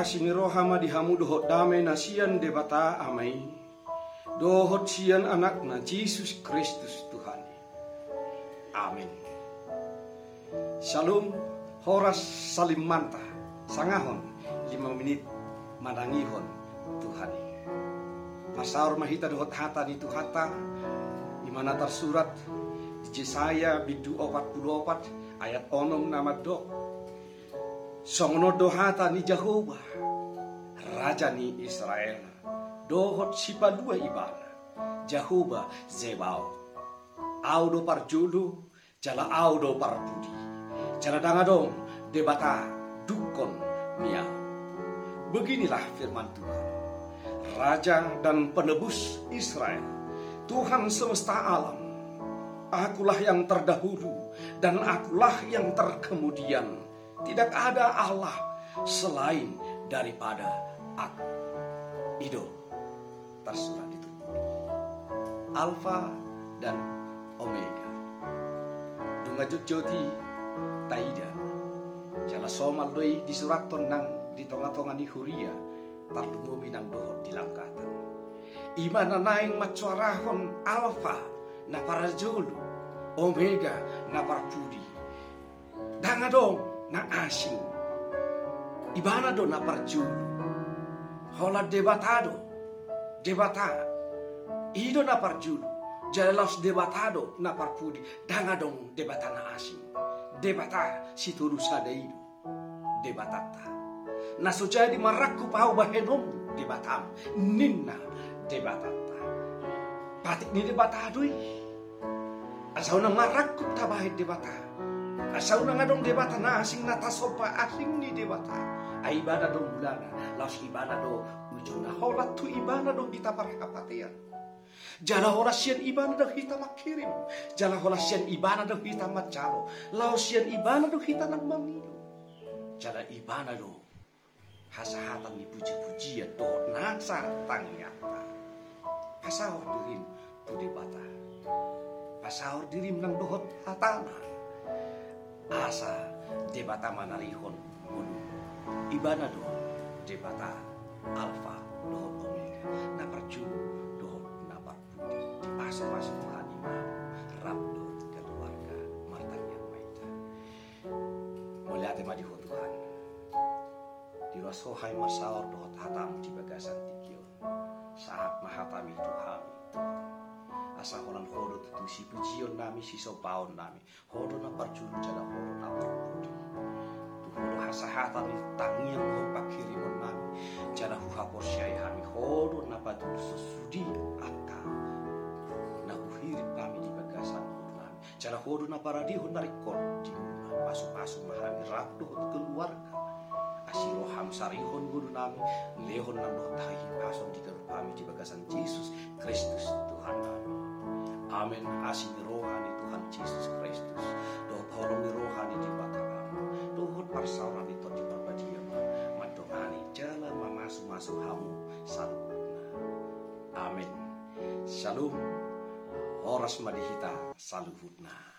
asing rohama dihamu dohot dame nasian debata amai. Dohot sian anak na Jesus Kristus Tuhan. Amin. Shalom, horas salim manta, sangahon, lima menit madangihon Tuhan. Pasar mahita dohot hata ni Tuhata, di mana tersurat Jesaya bidu opat puluh opat ayat onom nama dok. Songno dohata ni Jehovah, Raja ni Israel, dohot sipa dua ibana, Jehovah Zebao. Audo parjulu, jala audo parpudi, jala dangadong debata dukon miau. Beginilah firman Tuhan, Raja dan penebus Israel, Tuhan semesta alam, Akulah yang terdahulu dan akulah yang terkemudian. Tidak ada Allah selain daripada aku. Ido tersurat itu. Alfa dan Omega. Dungajut joti taida. Jala somal doi di surat tonang di tonga-tonga ni huria. Tartungo minang dohot di langkatan. Imana naing macuarahon alfa na para julu, omega na para pudi. Danga dong na asing. Ibana do na para julu. Hola debatado. Debata. Ido na para julu. Jalalos debatado na para pudi. Danga dong debata na asing. Debata si turu sada ido. Debatata. Na so jadi maraku pau bahenom debatam. Ninna debatata. Patik ni debatado Asaw nang marakot tabahit debata. Asaw nang adong debata na asing natasopa asing ni debata. Ay ibana do bulana. Laos ibana do ujung na holat tu ibana do kita parhapatian. Jala horas siyan ibana do kita makirim. Jala horas siyan ibana do kita macalo. Laos siyan ibana do kita nang mamido. Jala ibana do hasahatan ni puji-pujian do nasa tangyata. Pasawar dirin tu debata pasaur diri menang dohot hatana asa debata manarihon mulu ibana do debata alfa dohot omega na perju dohot na parpudi di pasar-pasar mahani mau rabdo keluarga martanya maita mulia tema di Tuhan. Di rasohai masaur dohot hatam di bagasan tikion saat mahatami Tuhan asa holan hodo tu si pujion nami si sopaon nami. Hodo na parjulu jala hodo na parpudi tu hodo hasahatan ni tangian ho pakirimon nami. Jala huha porsyai hami hodo na patul sesudi aka. Na uhiri pami di bagasan hodo nami. Jala hodo na paradi ho na rikon di pasu-pasu mahami rabdo keluarga. Asiro hamsarihon guru nami. Lehon na doh tahi pason di pami di bagasan Yesus Kristus Tuhan Amin. Asin rohani Tuhan Yesus Kristus. Doh tolong rohani di mata kamu. Dohot parsauran itu di berbadia Madongani jalan mamasu masuk hamu salutna. Amin. Shalom. Horas madihita saluhutna.